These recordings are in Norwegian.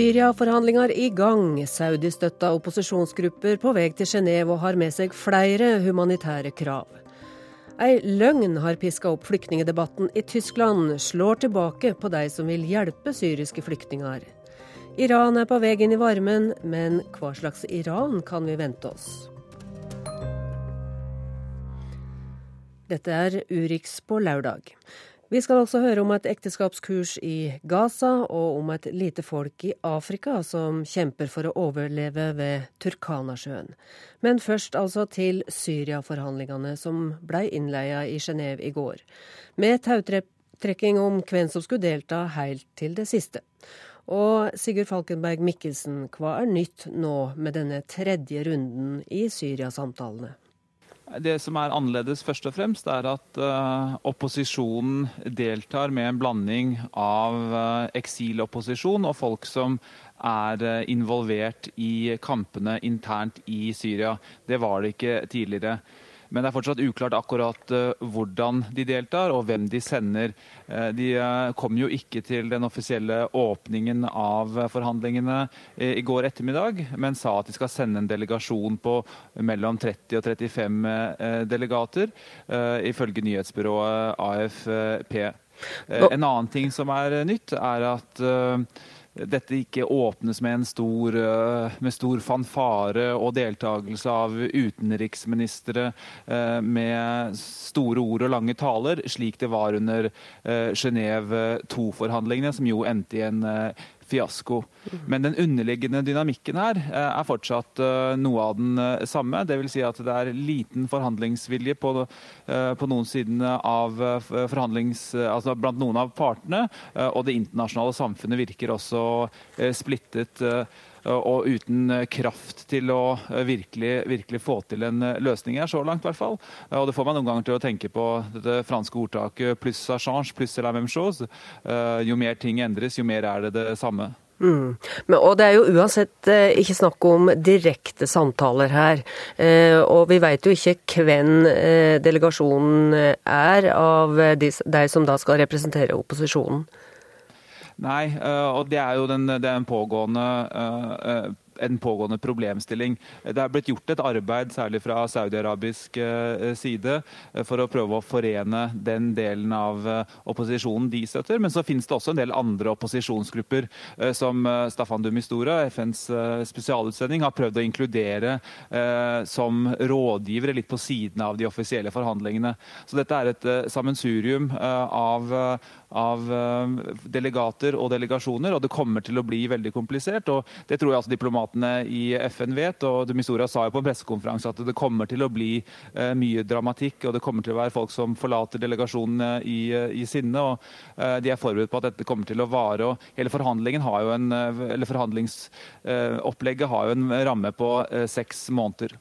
Syria-forhandlinger i gang. Saudi-støtta opposisjonsgrupper på vei til Genéve og har med seg flere humanitære krav. Ei løgn har piska opp flyktningedebatten i Tyskland, slår tilbake på de som vil hjelpe syriske flyktninger. Iran er på vei inn i varmen, men hva slags Iran kan vi vente oss? Dette er Urix på lørdag. Vi skal også høre om et ekteskapskurs i Gaza, og om et lite folk i Afrika som kjemper for å overleve ved Turkanasjøen. Men først altså til Syria-forhandlingene som ble innleia i Genéve i går. Med tautrekking om hvem som skulle delta helt til det siste. Og Sigurd Falkenberg Mikkelsen, hva er nytt nå med denne tredje runden i Syria-samtalene? Det som er annerledes, først og fremst, er at uh, opposisjonen deltar med en blanding av uh, eksilopposisjon og folk som er uh, involvert i kampene internt i Syria. Det var det ikke tidligere. Men det er fortsatt uklart akkurat uh, hvordan de deltar og hvem de sender. Uh, de uh, kom jo ikke til den offisielle åpningen av forhandlingene i går ettermiddag, men sa at de skal sende en delegasjon på mellom 30 og 35 delegater, ifølge nyhetsbyrået AFP. En annen ting som er nytt, er at dette ikke åpnes med en stor, eh, med stor fanfare og deltakelse av utenriksministre eh, med store ord og lange taler, slik det var under eh, Genéve 2-forhandlingene, som jo endte i en fiasko. Men den underliggende dynamikken her eh, er fortsatt eh, noe av den eh, samme. Dvs. Si at det er liten forhandlingsvilje på, på noen sidene av forhandlings... Altså blant noen av partene. Og det internasjonale samfunnet virker også splittet og uten kraft til å virkelig, virkelig, få til en løsning her, så langt i hvert fall. Og det får meg noen ganger til å tenke på det franske ordtaket 'pluss à change, pluss la même chose'. Jo mer ting endres, jo mer er det det samme. Mm. Men, og det er jo uansett eh, ikke snakk om direkte samtaler her. Eh, og vi vet jo ikke hvem eh, delegasjonen er av de, de, som da skal representere opposisjonen. Nei, eh, og det er jo den, det er en pågående en pågående problemstilling. Det er blitt gjort et arbeid, særlig fra saudi-arabisk eh, side, eh, for å prøve å forene den delen av eh, opposisjonen de støtter. Men så finnes det også en del andre opposisjonsgrupper, som Staffan Dumistora, FNs spesialutsending, har prøvd å inkludere som rådgivere litt på siden av de offisielle forhandlingene. Så dette er et sammensurium av, av delegater og delegasjoner, og det kommer til å bli veldig komplisert. og Det tror jeg altså diplomatene i FN vet. og de Mistura sa jo på en pressekonferanse at det kommer til å bli eh, mye dramatikk, og det kommer til å være folk som forlater delegasjonene i, eh, i sinne. og eh, De er forberedt på at dette kommer til å vare. og Hele forhandlingen har jo en, eller forhandlingsopplegget har jo en ramme på seks måneder.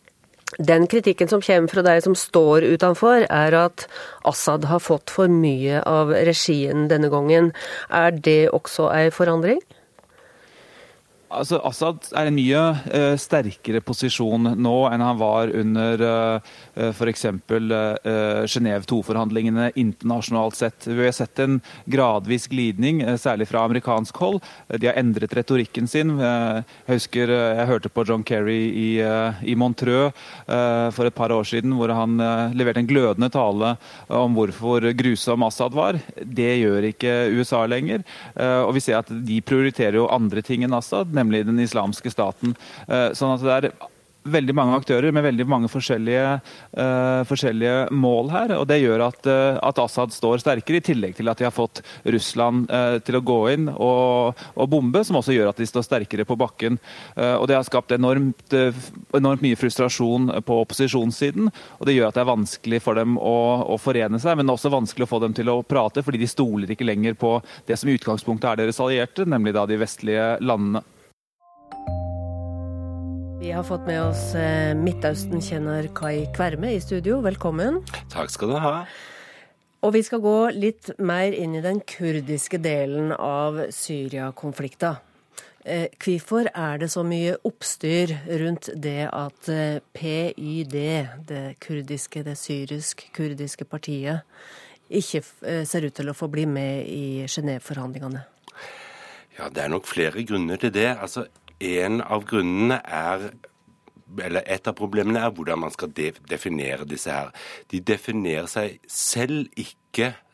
Den kritikken som kommer fra de som står utenfor, er at Assad har fått for mye av regien denne gangen. Er det også en forandring? Altså, Assad er i en mye uh, sterkere posisjon nå enn han var under uh, uh, f.eks. Uh, Genéve 2-forhandlingene internasjonalt sett. Vi har sett en gradvis glidning, særlig fra amerikansk hold. de har endret retorikken sin. jeg husker jeg hørte på John Kerry i, i Montreux for et par år siden, hvor han leverte en glødende tale om hvorfor grusom Assad var. Det gjør ikke USA lenger. og vi ser at de prioriterer jo andre ting enn Assad nemlig den islamske staten. Eh, sånn at det er veldig mange aktører med veldig mange forskjellige, uh, forskjellige mål her. og Det gjør at, uh, at, Assad står sterkere, i tillegg til at de har fått Russland uh, til å gå inn og, og, bombe, som også gjør at de står sterkere på bakken. og Det har skapt enormt, enormt, mye frustrasjon på opposisjonssiden. og Det gjør at det er vanskelig for dem å, å forene seg, men også vanskelig å få dem til å prate, fordi de stoler ikke lenger på det som i utgangspunktet er deres allierte, nemlig da de vestlige landene. Vi har fått med oss eh, Midtøsten-kjenner Kai Kverme i studio. Velkommen. Takk skal du ha. Og vi skal gå litt mer inn i den kurdiske delen av Syria-konflikten. Eh, hvorfor er det så mye oppstyr rundt det at eh, PYD, det kurdiske, det syrisk-kurdiske partiet, ikke ser ut til å få bli med i Genéve-forhandlingene? Ja, Det er nok flere grunner til det. Altså, En av grunnene er eller Et av problemene er hvordan man skal definere disse her. De definerer seg selv ikke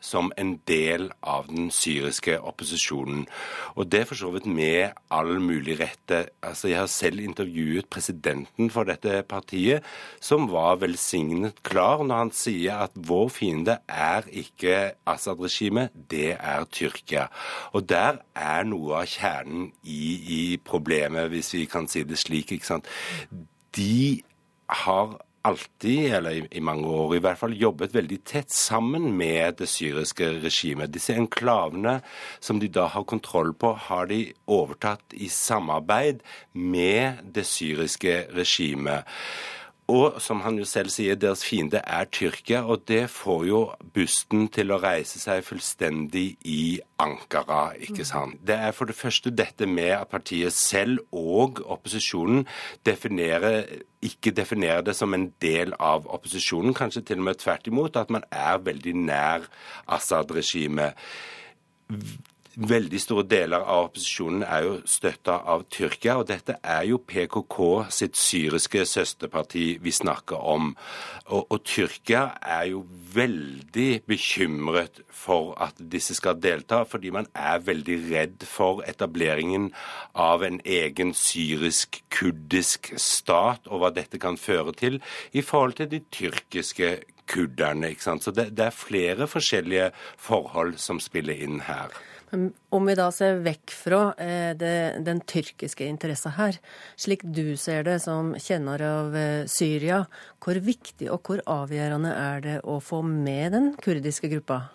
som en del av den syriske opposisjonen. Og det er for så vidt med all mulig rette. Altså, Jeg har selv intervjuet presidenten for dette partiet, som var velsignet klar når han sier at vår fiende er ikke Assad-regimet, det er Tyrkia. Og der er noe av kjernen i, i problemet, hvis vi kan si det slik. ikke sant? de har alltid, eller i mange år i hvert fall, jobbet veldig tett sammen med det syriske regimet. Disse enklavene som de da har kontroll på, har de overtatt i samarbeid med det syriske regimet. Og som han jo selv sier, deres fiende er Tyrkia, og det får jo busten til å reise seg fullstendig i Ankara, ikke mm. sant. Det er for det første dette med at partiet selv og opposisjonen definerer ikke definerer det som en del av opposisjonen, kanskje til og med tvert imot, at man er veldig nær Assad-regimet Veldig store deler av opposisjonen er jo støtta av Tyrkia, og dette er jo PKK sitt syriske søsterparti vi snakker om. Og, og Tyrkia er jo veldig bekymret for at disse skal delta, fordi man er veldig redd for etableringen av en egen syrisk-kurdisk stat, og hva dette kan føre til i forhold til de tyrkiske kurderne. Så det, det er flere forskjellige forhold som spiller inn her. Om vi da ser vekk fra eh, det, den tyrkiske interessa her, slik du ser det som kjenner av eh, Syria, hvor viktig og hvor avgjørende er det å få med den kurdiske gruppa?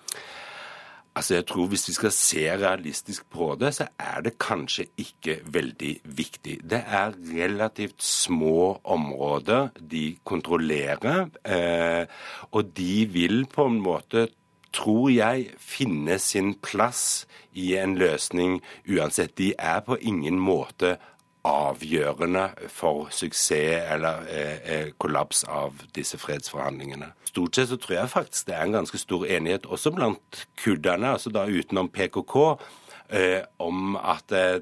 Altså jeg tror Hvis vi skal se realistisk på det, så er det kanskje ikke veldig viktig. Det er relativt små områder de kontrollerer, eh, og de vil på en måte tror jeg finner sin plass i en løsning uansett. De er på ingen måte avgjørende for suksess eller eh, eh, kollaps av disse fredsforhandlingene. Stort sett så tror jeg faktisk det er en ganske stor enighet også blant kurderne, altså da utenom PKK, eh, om at eh,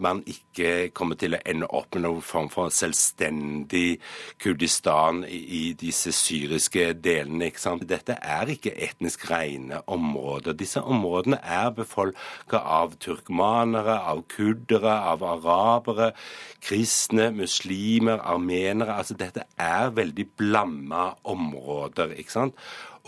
man ikke kommer til å ende opp med noen form for selvstendig Kurdistan i, disse syriske delene. ikke sant? Dette er ikke etnisk rene områder. Disse områdene er befolka av turkmanere, av kurdere, av arabere, kristne, muslimer, armenere. Altså Dette er veldig blanda områder. ikke sant?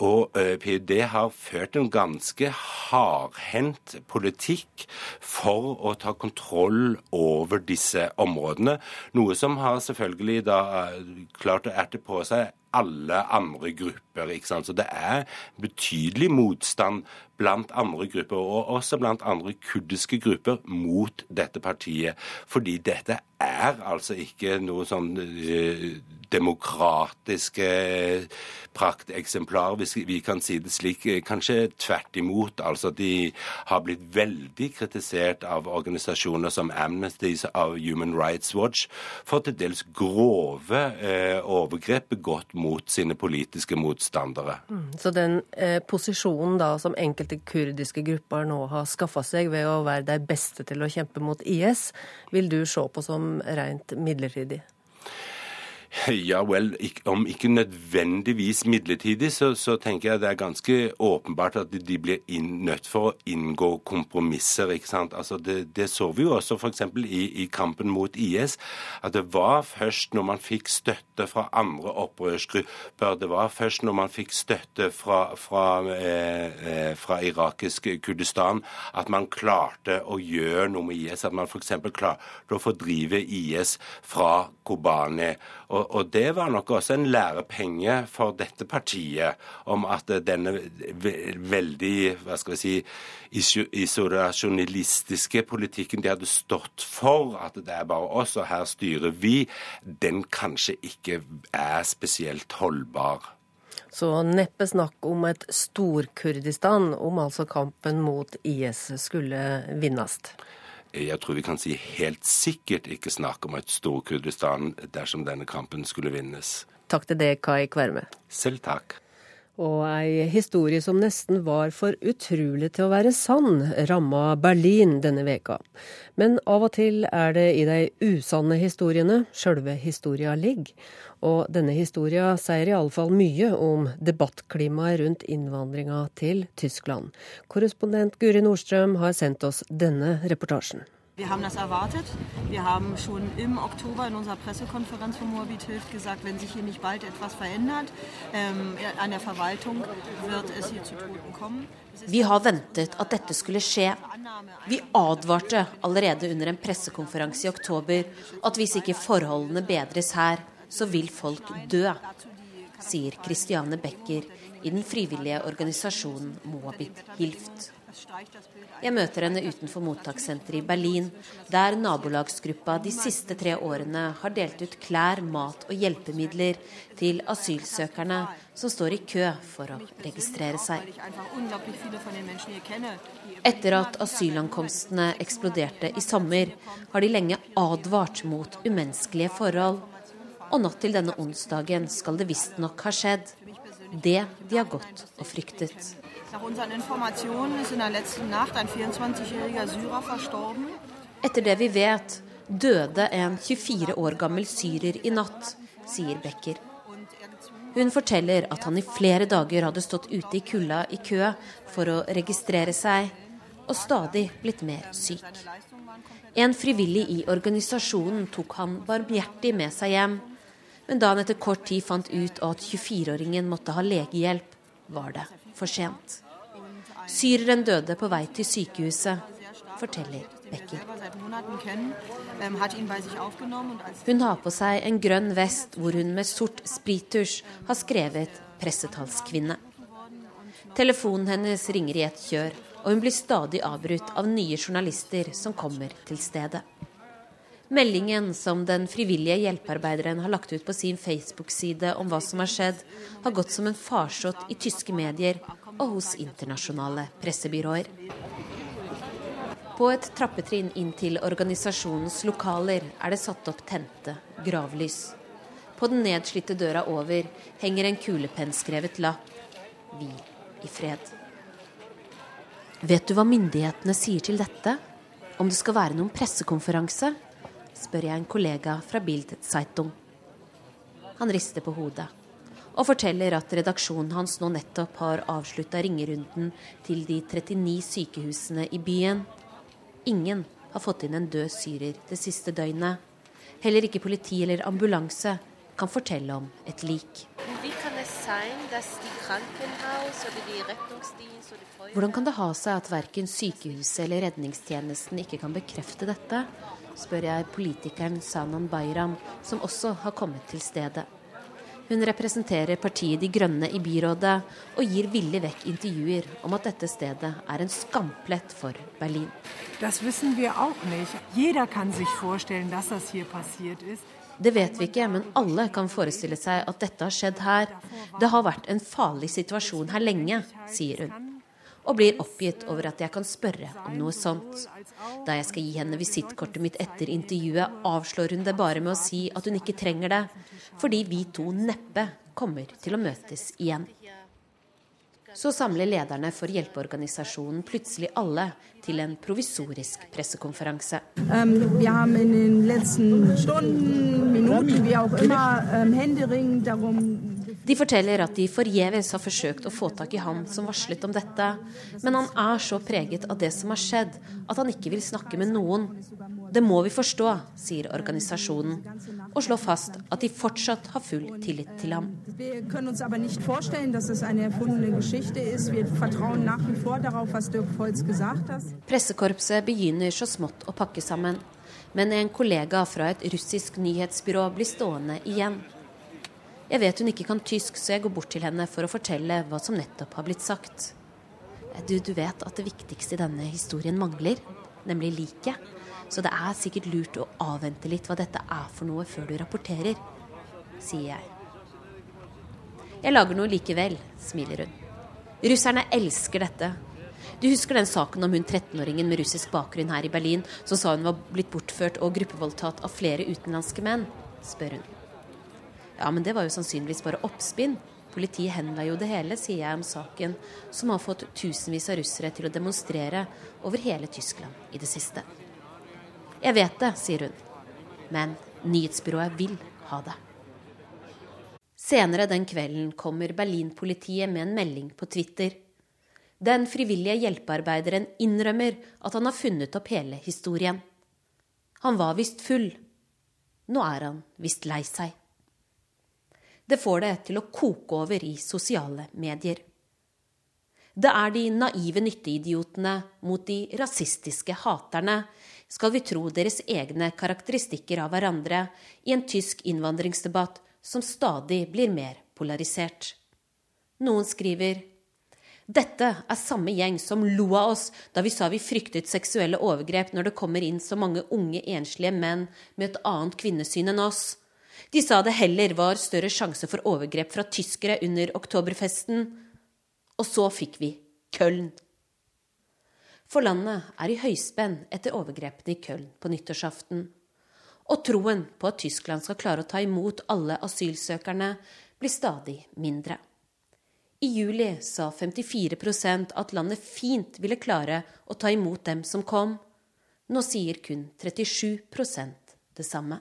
Og eh, PUD har ført en ganske hardhendt politikk for å ta kontroll over disse områdene. Noe som har selvfølgelig da eh, klart å erte på seg alle andre grupper. ikke sant? Så det er betydelig motstand blant andre grupper, og også blant andre kurdiske grupper, mot dette partiet. Fordi dette er altså ikke noe sånn uh, demokratiske prakteksemplar, hvis vi kan si det slik. Kanskje tvert imot. Altså de har blitt veldig kritisert av organisasjoner som Amnesty av Human Rights Watch for til dels grove eh, overgrep begått mot sine politiske motstandere. Mm, så den eh, posisjonen da som enkelte kurdiske grupper nå har skaffa seg ved å være de beste til å kjempe mot IS, vil du se på som rent midlertidig? Ja vel, om ikke nødvendigvis midlertidig, så, så, tenker jeg det er ganske åpenbart at de blir inn, nødt for å inngå kompromisser. ikke sant? Altså det, det så vi jo også f.eks. I, i kampen mot IS. At det var først når man fikk støtte fra andre opprørsgrupper, det var først når man fikk støtte fra, fra, eh, eh fra irakisk Kurdistan, at man klarte å gjøre noe med IS. At man f.eks. klarte å fordrive IS fra Kobani. Og, og, det var nok også en lærepenge for dette partiet om at denne veldig hva skal vi si, isolasjonistiske politikken de hadde stått for, at det er bare oss og her styrer vi, den kanskje ikke er spesielt holdbar. Så neppe snakk om et Stor-Kurdistan om altså kampen mot IS skulle vinnes? Jeg tror vi kan si helt sikkert ikke snakk om et Stor-Kurdistan dersom denne kampen skulle vinnes. Takk til deg, Kai Kverme. Selv takk. Og ei historie som nesten var for utrolig til å være sann, ramma Berlin denne veka. Men av og til er det i de usanne historiene sjølve historia ligger. Og denne historia sier iallfall mye om debattklimaet rundt innvandringa til Tyskland. Korrespondent Guri Nordstrøm har sendt oss denne reportasjen. Wir haben das erwartet. Wir haben schon im Oktober in unserer Pressekonferenz von Moabit hilft gesagt, wenn sich hier nicht bald etwas verändert ähm, an der Verwaltung, wird es hier zu Toten kommen. Vi har ventet at dette skulle skje. Vi advarte allerede under en pressekonferanse i oktober at hvis ikke forholdene bedres her, så vil folk dø, sier Christiane Becker i den frivillige organisasjonen Moabit Hilft. Jeg møter henne utenfor mottakssenteret i Berlin, der nabolagsgruppa de siste tre årene har delt ut klær, mat og hjelpemidler til asylsøkerne som står i kø for å registrere seg. Etter at asylankomstene eksploderte i sommer, har de lenge advart mot umenneskelige forhold. Og natt til denne onsdagen skal det visstnok ha skjedd. Det de har gått og fryktet. Nach unseren Informationen ist in der letzten Nacht ein 24-jähriger Syrer verstorben. Etter det vi vet, døde en 24 år gammel syrer i natt, sier Becker. Hun forteller at han i flere dager hadde stått ute i kulda i kø for å registrere seg, og stadig blitt mer syk. En frivillig i organisasjonen tok han barmhjertig med seg hjem, men da han etter kort tid fant ut at 24-åringen måtte ha legehjelp, var det for sent. Syreren døde på vei til sykehuset, forteller Becker. Hun har på seg en grønn vest hvor hun med sort sprittusj har skrevet 'pressetalskvinne'. Telefonen hennes ringer i et kjør, og hun blir stadig avbrutt av nye journalister som kommer til stedet. Meldingen som den frivillige hjelpearbeideren har lagt ut på sin Facebook-side om hva som har skjedd, har gått som en farsott i tyske medier og hos internasjonale pressebyråer. På et trappetrinn inn til organisasjonens lokaler er det satt opp tente gravlys. På den nedslitte døra over henger en kulepennskrevet lapp Vi i fred'. Vet du hva myndighetene sier til dette? Om det skal være noen pressekonferanse? spør jeg en kollega fra Bild Zeitung. Han rister på hodet og forteller at redaksjonen hans nå nettopp har avslutta ringerunden til de 39 sykehusene i byen. Ingen har fått inn en død syrer det siste døgnet. Heller ikke politi eller ambulanse kan fortelle om et lik. Hvordan kan det ha seg at verken sykehuset eller redningstjenesten ikke kan bekrefte dette, spør jeg politikeren Sanan Bayram, som også har kommet til stedet. Hun representerer partiet De Grønne i byrådet og gir villig vekk intervjuer om at dette stedet er en skamplett for Berlin. Det vet vi ikke, men alle kan forestille seg at dette har skjedd her. Det har vært en farlig situasjon her lenge, sier hun og blir oppgitt over at jeg kan spørre om noe sånt. Da jeg skal gi henne visittkortet mitt etter intervjuet, avslår hun det bare med å si at hun ikke trenger det, fordi vi to neppe kommer til å møtes igjen. Så samler lederne for hjelpeorganisasjonen plutselig alle til en provisorisk pressekonferanse. Um, vi har i de siste stunden, minuten, darum de forteller at de forgjeves har forsøkt å få tak i ham som varslet om dette, men han er så preget av det som har skjedd, at han ikke vil snakke med noen. Det må vi forstå, sier organisasjonen, og slår fast at de fortsatt har full tillit til ham. Pressekorpset begynner så smått å pakke sammen, men en kollega fra et russisk nyhetsbyrå blir stående igjen. Jeg vet hun ikke kan tysk, så jeg går bort til henne for å fortelle hva som nettopp har blitt sagt. Du, du vet at det viktigste i denne historien mangler, nemlig liket. Så det er sikkert lurt å avvente litt hva dette er for noe før du rapporterer, sier jeg. Jeg lager noe likevel, smiler hun. Russerne elsker dette. Du husker den saken om hun 13-åringen med russisk bakgrunn her i Berlin som sa hun var blitt bortført og gruppevoldtatt av flere utenlandske menn? spør hun. Ja, men det var jo sannsynligvis bare oppspinn, Politiet henla jo det hele, sier jeg om saken, som har fått tusenvis av russere til å demonstrere over hele Tyskland i det siste. Jeg vet det, sier hun. Men nyhetsbyrået vil ha det. Senere den kvelden kommer Berlin-politiet med en melding på Twitter. Den frivillige hjelpearbeideren innrømmer at han har funnet opp hele historien. Han var visst full. Nå er han visst lei seg. Det får det til å koke over i sosiale medier. Det er de naive nytteidiotene mot de rasistiske haterne, skal vi tro deres egne karakteristikker av hverandre i en tysk innvandringsdebatt som stadig blir mer polarisert. Noen skriver dette er samme gjeng som lo av oss da vi sa vi fryktet seksuelle overgrep når det kommer inn så mange unge enslige menn med et annet kvinnesyn enn oss. De sa det heller var større sjanse for overgrep fra tyskere under oktoberfesten. Og så fikk vi Köln. For landet er i høyspenn etter overgrepene i Köln på nyttårsaften. Og troen på at Tyskland skal klare å ta imot alle asylsøkerne, blir stadig mindre. I juli sa 54% at landet fint ville klare å ta imot dem som kom. Nå sier kun 37% det samme.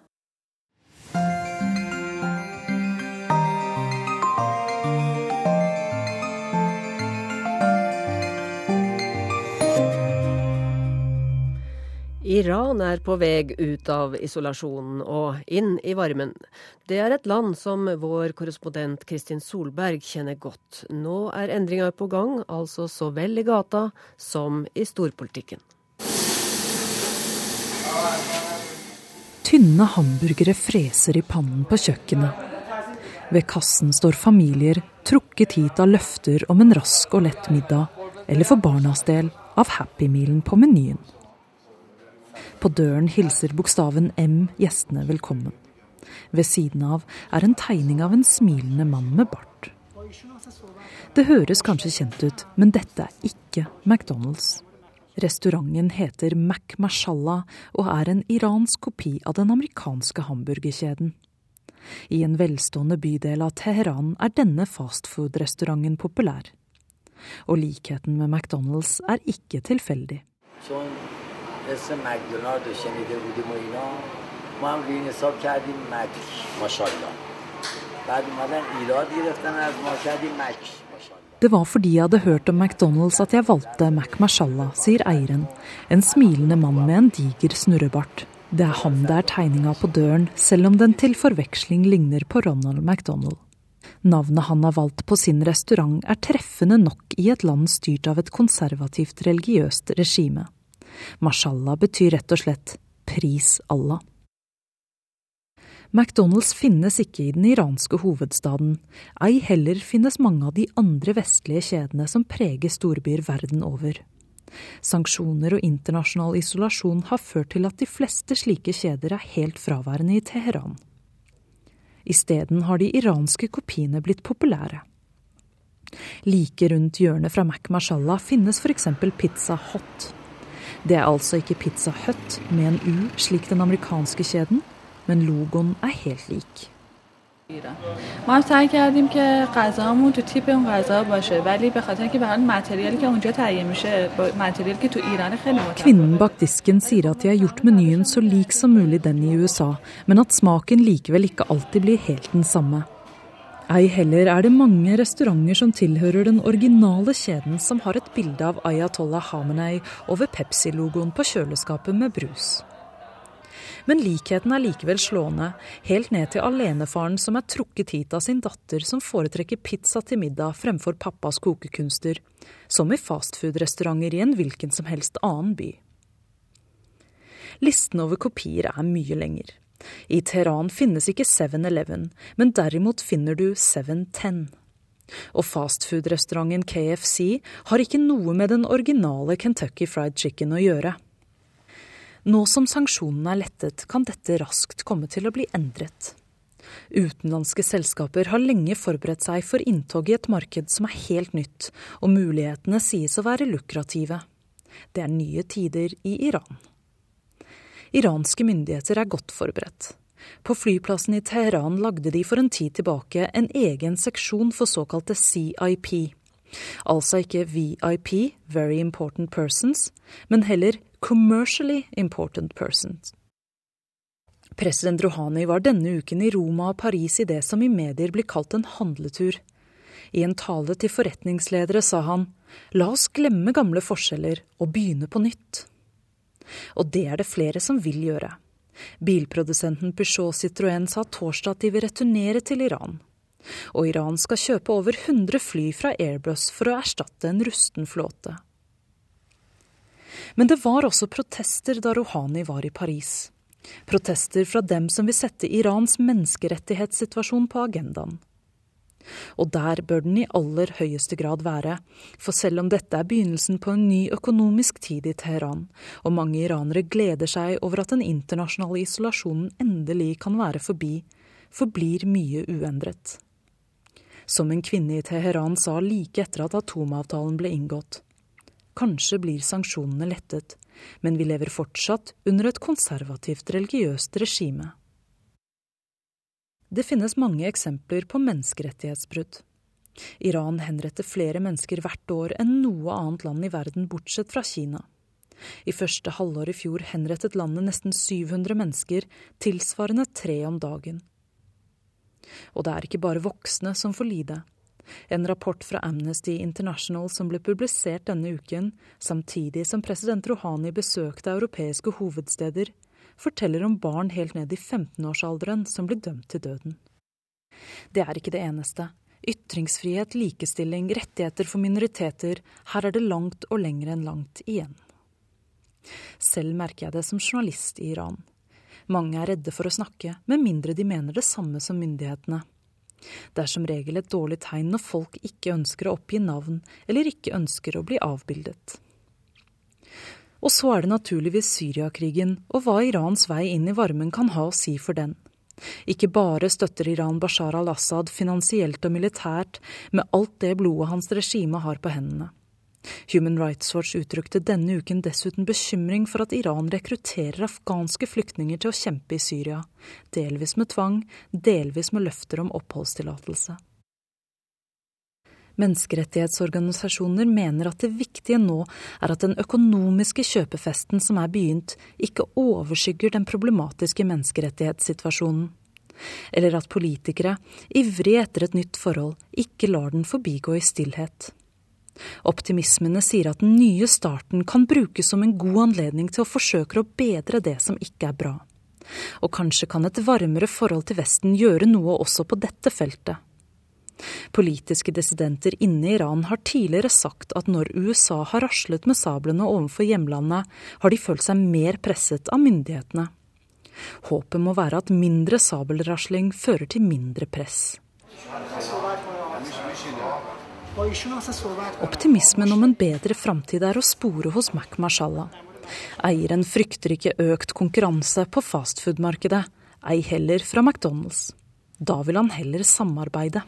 Iran er på vei ut av isolasjonen og inn i varmen. Det er et land som vår korrespondent Kristin Solberg kjenner godt. Nå er endringer på gang, altså så vel i gata som i storpolitikken. Tynne hamburgere freser i pannen på kjøkkenet. Ved kassen står familier trukket hit av løfter om en rask og lett middag, eller for barnas del av Happy Mealen på menyen. På døren hilser bokstaven M gjestene velkommen. Ved siden av er en tegning av en smilende mann med bart. Det høres kanskje kjent ut, men dette er ikke McDonald's. Restauranten heter Mac Mashallah og er en iransk kopi av den amerikanske hamburgerkjeden. I en velstående bydel av Teheran er denne fastfood-restauranten populær. Og likheten med McDonald's er ikke tilfeldig. اسم مکدونالد رو شنیده بودیم و اینا ما هم روی حساب کردیم مک ماشالله بعد اومدن ایراد گرفتن از ما کردیم مک Det var fordi jeg hadde hørt om McDonald's at jeg valgte Mac Mashallah, sier eieren. En smilende mann med en diger snurrebart. Det er ham det er tegninga på døren, selv om den til forveksling ligner på Ronald McDonald. Navnet han har valgt på sin restaurant er treffende nok i et land styrt av et konservativt religiøst regime. Mashallah betyr rett og slett pris Allah. McDonald's finnes ikke i den iranske hovedstaden, ei heller finnes mange av de andre vestlige kjedene som preger storbyer verden over. Sanksjoner og internasjonal isolasjon har ført til at de fleste slike kjeder er helt fraværende i Teheran. Isteden har de iranske kopiene blitt populære. Like rundt hjørnet fra Mac Mashallah finnes f.eks. Pizza Hot. Det er altså ikke Pizza Hut med en U, slik den amerikanske kjeden, men logoen er helt lik. ما سعی کردیم که غذامون تو تیپ اون غذا باشه ولی به خاطر اینکه به متریالی که اونجا تهیه میشه متریالی که تو ایران خیلی Kvinnen bak disken sier at de har gjort menyen så lik som mulig den i USA, men at smaken likevel ikke alltid blir helt den samme. Ei heller er det mange restauranter som tilhører den originale kjeden som har et bilde av Ayatollah Hamenei over Pepsi-logoen på kjøleskapet med brus. Men likheten er likevel slående, helt ned til alenefaren som er trukket hit av sin datter som foretrekker pizza til middag fremfor pappas kokekunster, som i fastfood-restauranter i en hvilken som helst annen by. Listen over kopier er mye lenger. I Teheran finnes ikke 7-Eleven, men derimot finner du 7-10. Og fastfood-restauranten KFC har ikke noe med den originale Kentucky Fried Chicken å gjøre. Nå som sanksjonene er lettet, kan dette raskt komme til å bli endret. Utenlandske selskaper har lenge forberedt seg for inntog i et marked som er helt nytt, og mulighetene sies å være lukrative. Det er nye tider i Iran. Iranske myndigheter er godt forberedt. På flyplassen i Teheran lagde de for en tid tilbake en egen seksjon for såkalte CIP. Altså ikke VIP, Very Important Persons, men heller Commercially Important Persons. President Rouhani var denne uken i Roma og Paris i det som i medier blir kalt en handletur. I en tale til forretningsledere sa han la oss glemme gamle forskjeller og begynne på nytt. Og det er det flere som vil gjøre. Bilprodusenten Peugeot Citroën sa torsdag at de vil returnere til Iran. Og Iran skal kjøpe over 100 fly fra Airbus for å erstatte en rusten flåte. Men det var også protester da Rouhani var i Paris. Protester fra dem som vil sette Irans menneskerettighetssituasjon på agendaen. Og der bør den i aller høyeste grad være, for selv om dette er begynnelsen på en ny økonomisk tid i Teheran, og mange iranere gleder seg over at den internasjonale isolasjonen endelig kan være forbi, forblir mye uendret. Som en kvinne i Teheran sa like etter at atomavtalen ble inngått. Kanskje blir sanksjonene lettet, men vi lever fortsatt under et konservativt religiøst regime. Det finnes mange eksempler på menneskerettighetsbrudd. Iran henretter flere mennesker hvert år enn noe annet land i verden, bortsett fra Kina. I første halvår i fjor henrettet landet nesten 700 mennesker, tilsvarende tre om dagen. Og det er ikke bare voksne som får lide. En rapport fra Amnesty International som ble publisert denne uken, samtidig som president Rouhani besøkte europeiske hovedsteder, forteller om barn helt ned i 15-årsalderen som blir dømt til døden. Det er ikke det eneste. Ytringsfrihet, likestilling, rettigheter for minoriteter, her er det langt og lenger enn langt igjen. Selv merker jeg det som journalist i Iran. Mange er redde for å snakke, med mindre de mener det samme som myndighetene. Det er som regel et dårlig tegn når folk ikke ønsker å oppgi navn, eller ikke ønsker å bli avbildet. Og så er det naturligvis Syriakrigen, og hva Irans vei inn i varmen kan ha å si for den. Ikke bare støtter Iran Bashar al-Assad finansielt og militært med alt det blodet hans regime har på hendene. Human Rights Watch uttrykte denne uken dessuten bekymring for at Iran rekrutterer afghanske flyktninger til å kjempe i Syria, delvis med tvang, delvis med løfter om oppholdstillatelse. Menneskerettighetsorganisasjoner mener at det viktige nå er at den økonomiske kjøpefesten som er begynt, ikke overskygger den problematiske menneskerettighetssituasjonen. Eller at politikere, ivrige etter et nytt forhold, ikke lar den forbigå i stillhet. Optimismene sier at den nye starten kan brukes som en god anledning til å forsøke å bedre det som ikke er bra. Og kanskje kan et varmere forhold til Vesten gjøre noe også på dette feltet. Politiske dissidenter inne i Iran har tidligere sagt at når USA har raslet med sablene overfor hjemlandet, har de følt seg mer presset av myndighetene. Håpet må være at mindre sabelrasling fører til mindre press. Optimismen om en bedre framtid er å spore hos Mac Mashallah. Eieren frykter ikke økt konkurranse på fastfood-markedet, ei heller fra McDonald's. Da vil han heller samarbeide.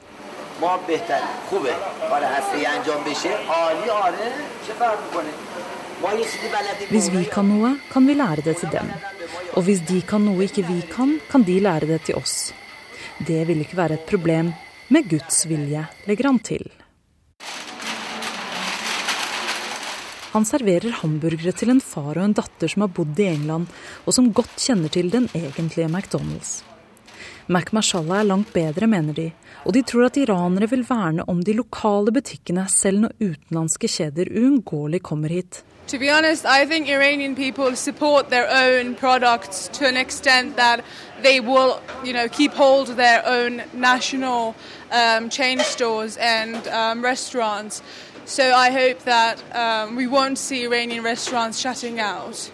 Hvis vi kan noe, kan vi lære det til dem. Og hvis de kan noe ikke vi kan, kan de lære det til oss. Det vil ikke være et problem, med Guds vilje, legger han til. Han serverer hamburgere til en far og en datter som har bodd i England, og som godt kjenner til den egentlige McDonald's. Mac Mashallah er langt bedre, mener de, og de tror at iranere vil verne om de lokale butikkene selv når utenlandske kjeder uunngåelig kommer hit. To be honest, I think Iranian people support their own products to an extent that they will, you know, keep hold of their own national um, chain stores and um, restaurants. So I hope that um, we won't see Iranian restaurants shutting out.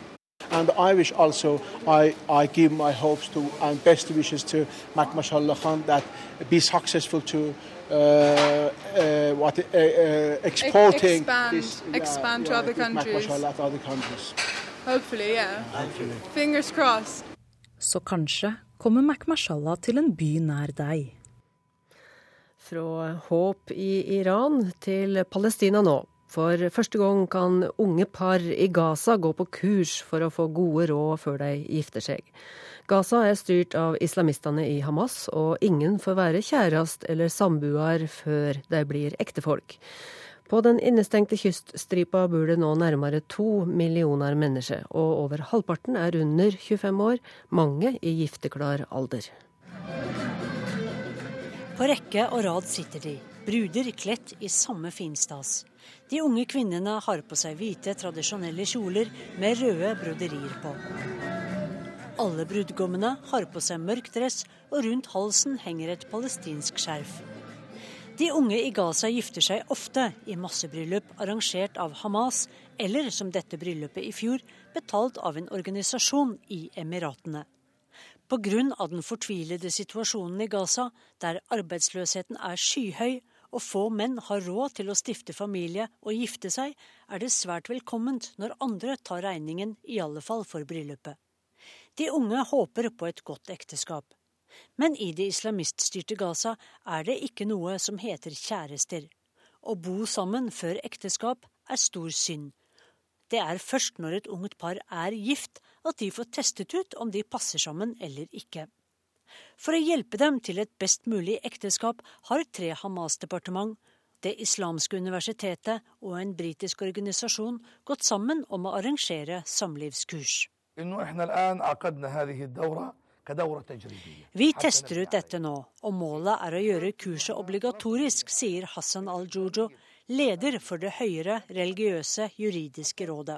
And I wish also, I, I give my hopes to and best wishes to Mak Mashallah Khan that be successful to uh, uh, what uh, uh exporting expand, this, expand yeah, to other countries. to other countries. Hopefully, yeah. Hopefully. Fingers crossed. Så kanskje kommer Mac Mashallah til en by nær deg. Fra håp i Iran til Palestina nå. For første gang kan unge par i Gaza gå på kurs for å få gode råd før de gifter seg. Gaza er styrt av islamistene i Hamas, og ingen får være kjærest eller samboer før de blir ektefolk. På den innestengte kyststripa bor det nå nærmere to millioner mennesker, og over halvparten er under 25 år, mange i gifteklar alder. På rekke og rad sitter de, bruder kledt i samme finstas. De unge kvinnene har på seg hvite, tradisjonelle kjoler med røde broderier på. Alle brudgommene har på seg mørk dress, og rundt halsen henger et palestinsk skjerf. De unge i Gaza gifter seg ofte i massebryllup arrangert av Hamas, eller som dette bryllupet i fjor, betalt av en organisasjon i Emiratene. Pga. den fortvilede situasjonen i Gaza, der arbeidsløsheten er skyhøy og få menn har råd til å stifte familie og gifte seg, er det svært velkomment når andre tar regningen, i alle fall for bryllupet. De unge håper på et godt ekteskap. Men i det islamiststyrte Gaza er det ikke noe som heter kjærester. Å bo sammen før ekteskap er stor synd, det er først når et ungt par er gift at de får testet ut om de passer sammen eller ikke. For å hjelpe dem til et best mulig ekteskap har tre Hamas-departement, Det islamske universitetet og en britisk organisasjon gått sammen om å arrangere samlivskurs. Vi tester ut dette nå, og målet er å gjøre kurset obligatorisk, sier Hassan al-Jojo, leder for det høyere religiøse juridiske rådet.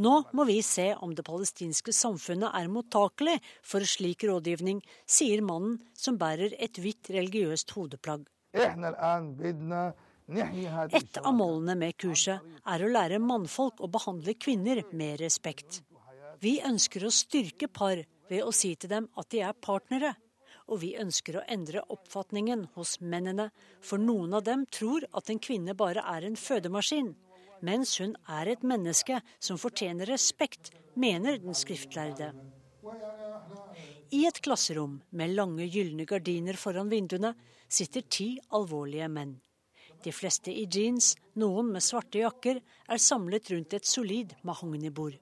Nå må vi se om det palestinske samfunnet er mottakelig for slik rådgivning, sier mannen som bærer et hvitt religiøst hodeplagg. Et av målene med kurset er å lære mannfolk å behandle kvinner med respekt. Vi ønsker å styrke par ved å si til dem at de er partnere og vi ønsker å endre oppfatningen hos mennene, for noen av dem tror at en kvinne bare er en fødemaskin, mens hun er et menneske som fortjener respekt, mener den skriftlærde. I et klasserom med lange gylne gardiner foran vinduene sitter ti alvorlige menn. De fleste i jeans, noen med svarte jakker, er samlet rundt et solid mahognibord.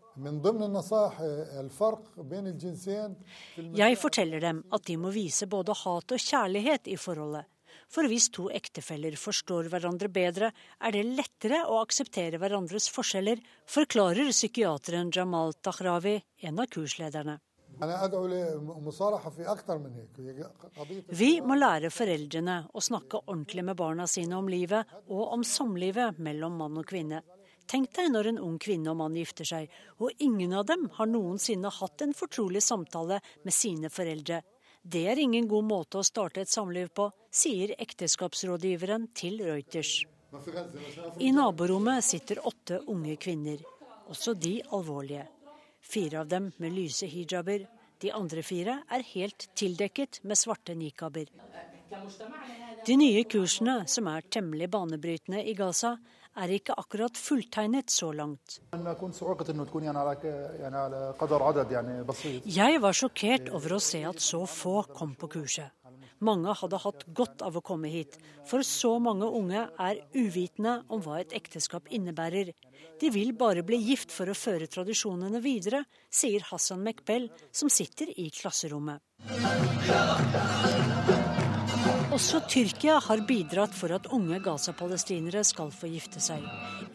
Jeg forteller dem at de må vise både hat og kjærlighet i forholdet. For hvis to ektefeller forstår hverandre bedre, er det lettere å akseptere hverandres forskjeller, forklarer psykiateren Jamal Tahrawi, en av kurslederne. Vi må lære foreldrene å snakke ordentlig med barna sine om livet og om samlivet mellom mann og kvinne. Tenk deg når en ung kvinne og mann gifter seg, og ingen av dem har noensinne hatt en fortrolig samtale med sine foreldre. Det er ingen god måte å starte et samliv på, sier ekteskapsrådgiveren til Reuters. I naborommet sitter åtte unge kvinner, også de alvorlige. Fire av dem med lyse hijaber. De andre fire er helt tildekket med svarte nikaber. De nye kursene, som er temmelig banebrytende i Gaza, er ikke akkurat fulltegnet så langt. Jeg var sjokkert over å se at så få kom på kurset. Mange hadde hatt godt av å komme hit, for så mange unge er uvitende om hva et ekteskap innebærer. De vil bare bli gift for å føre tradisjonene videre, sier Hassan Mekbel, som sitter i klasserommet. Også Tyrkia har bidratt for at unge Gaza-palestinere skal få gifte seg.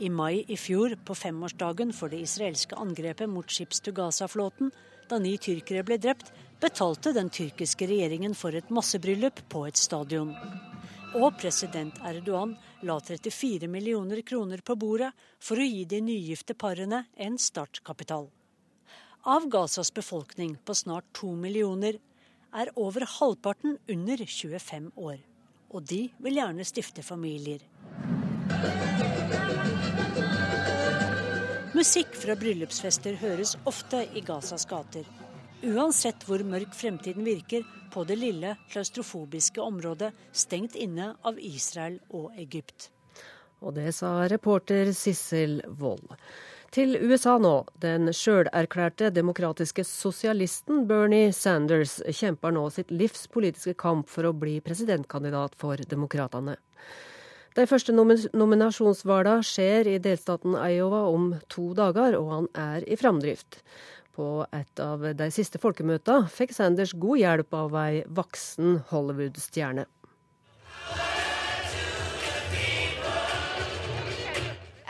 I mai i fjor, på femårsdagen for det israelske angrepet mot Ships to Gaza-flåten, da ni tyrkere ble drept, betalte den tyrkiske regjeringen for et massebryllup på et stadion. Og president Erdogan la 34 millioner kroner på bordet for å gi de nygifte parene en startkapital. Av Gazas befolkning på snart to millioner er over halvparten under 25 år. Og de vil gjerne stifte familier. Musikk fra bryllupsfester høres ofte i Gazas gater. Uansett hvor mørk fremtiden virker på det lille, klaustrofobiske området stengt inne av Israel og Egypt. Og det sa reporter Sissel Wold. Til USA nå. Den sjølerklærte demokratiske sosialisten Bernie Sanders kjemper nå sitt livs politiske kamp for å bli presidentkandidat for demokratene. De første nominasjonsvalgene skjer i delstaten Iowa om to dager, og han er i framdrift. På et av de siste folkemøtene fikk Sanders god hjelp av ei voksen Hollywood-stjerne.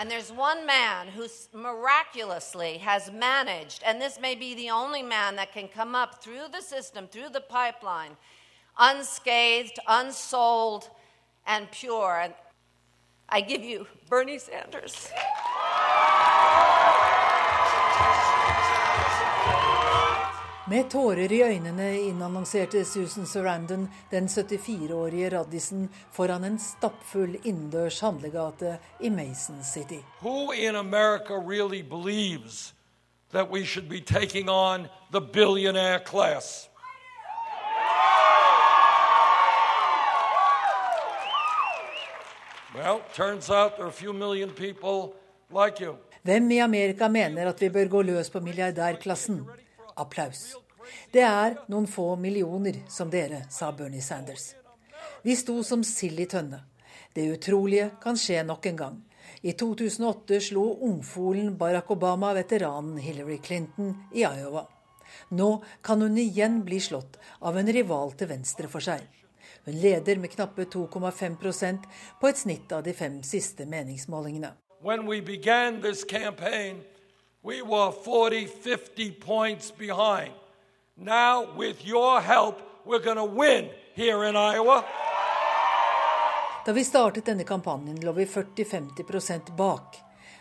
And there's one man who miraculously has managed, and this may be the only man that can come up through the system, through the pipeline, unscathed, unsold, and pure. And I give you Bernie Sanders. Med tårer i øynene innannonserte Susan Sarandon den 74-årige raddisen foran en stappfull innendørs handlegate i Mason City. Who in America really believes that we should be taking on the billionaire class? Well, turns out there are a few million people like you. Hvem i Amerika mener at vi bør gå løs på milliardærklassen? Applaus. Det er noen få millioner som dere, sa Bernie Sanders. Vi sto som sild i tønne. Det utrolige kan skje nok en gang. I 2008 slo ungfolen Barack Obama veteranen Hillary Clinton i Iowa. Nå kan hun igjen bli slått av en rival til venstre for seg. Hun leder med knappe 2,5 på et snitt av de fem siste meningsmålingene. When we began this campaign, we were 40-50 points behind. Now, with your help, we're going to win here in Iowa. Da vi startet denne kampanjen, lå vi 40-50% bak.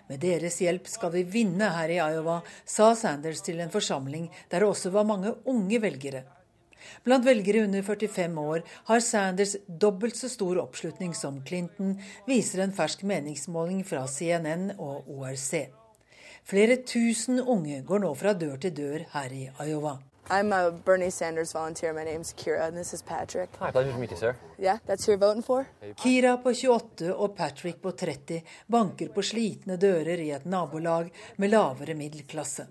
Med deres hjelp skal vi vinne her i Iowa, sa Sanders til en forsamling der det også var mange unge velgere. Blant velgere under 45 år har Sanders dobbelt så stor oppslutning som Clinton, viser en fersk meningsmåling fra CNN og ORC. Flere tusen unge går nå fra dør til dør her i Iowa. I'm a Bernie Sanders volunteer. My name's Kira, and this is Patrick. Hi, pleasure to meet you, sir. Yeah, that's who you're voting for? Kira på 28 og Patrick på 30 banker på slitne dører i et nabolag med lavere middelklasse.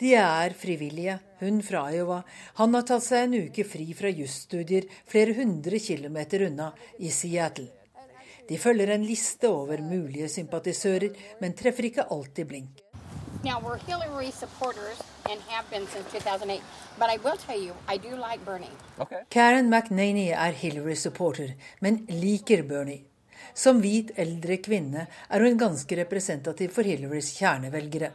De er frivillige, hun fra Iowa. Han har tatt seg en uke fri fra jusstudier flere hundre kilometer unna, i Seattle. De følger en liste over mulige sympatisører, men treffer ikke alltid blink. Now, we're Hillary supporters and have been since 2008, but I will tell you, I do like Bernie. Okay. Karen McNaney er Hillary-supporter, men liker Bernie. Som hvit eldre kvinne er hun ganske representativ for Hillarys kjernevelgere.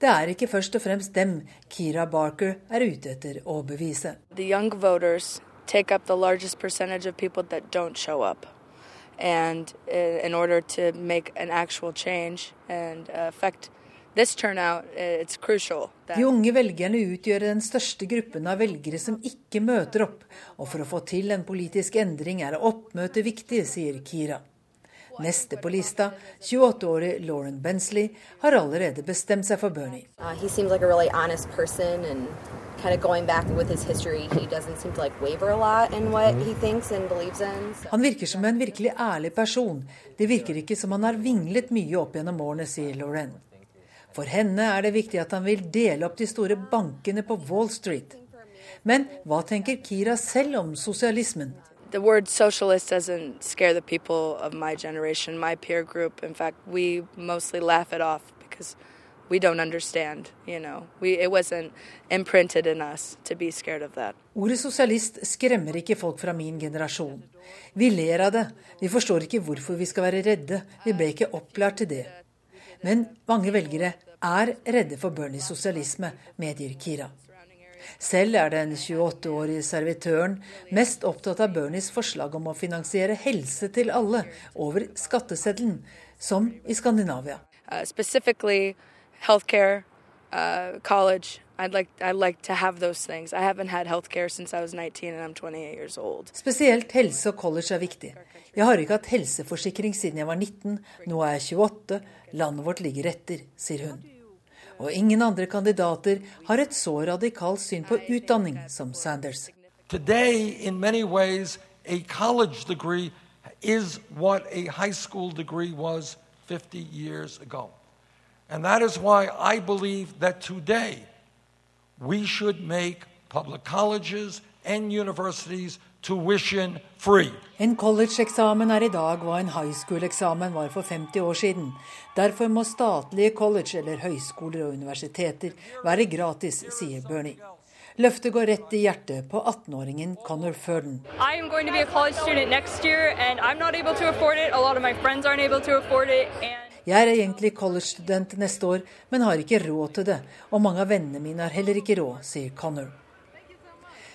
Det er ikke først og fremst dem Kira Barker er ute etter å bevise. The young voters take up the largest percentage of people that don't show up. And uh, in order to make an actual change and affect turnout, De unge velgerne utgjør den største gruppen av velgere som ikke møter opp. Og for å få til en politisk endring er oppmøte viktig, sier Kira. Neste på lista, 28-årig Lauren Bensley, har allerede bestemt seg for Bernie. Uh, like really kind of going back with his history, he doesn't seem to like waver a lot in what he thinks and believes in. So. Han virker som en virkelig ærlig person. Det virker ikke som han har vinglet mye opp gjennom årene, sier Lauren. For henne er det viktig at han vil dele opp de store bankene på Wall Street. Men hva tenker Kira selv om sosialismen? the word socialist doesn't scare the people of my generation, my peer group. In fact, we mostly laugh it off because we don't understand, you know. We, it wasn't imprinted in us to be scared of that. Ordet sosialist skremmer ikke folk fra min generasjon. Vi ler av det. Vi forstår ikke hvorfor vi skal være redde. Vi ble ikke opplært til det. Men mange velgere er redde for Bernies sosialisme, medgir Kira. Selv er den 28-årige servitøren mest opptatt av Bernies forslag om å finansiere helse til alle over skatteseddelen, som i Skandinavia. Uh, healthcare, uh, college. I'd like, I'd like to have those things. I haven't had healthcare since I was 19 and I'm 28 years old. Spesielt helse og college er viktig. Jeg har ikke hatt helseforsikring siden jeg var 19. Nå er jeg 28. Landet vårt ligger etter, sier hun. Og ingen andre kandidater har et så radikalt syn på utdanning som Sanders. Today, in many ways, a college degree is what a high school degree was 50 years ago. And that is why I believe that today we should make public colleges and universities tuition free. En college-eksamen er i dag hva en high school-eksamen var for 50 år siden. Derfor må statlige college eller høyskoler og universiteter være gratis, sier Bernie. Løftet går rett i hjertet på 18-åringen Connor Furden. Jeg er egentlig college-student neste år, men har ikke råd til det. Og mange av vennene mine har heller ikke råd, sier Connor.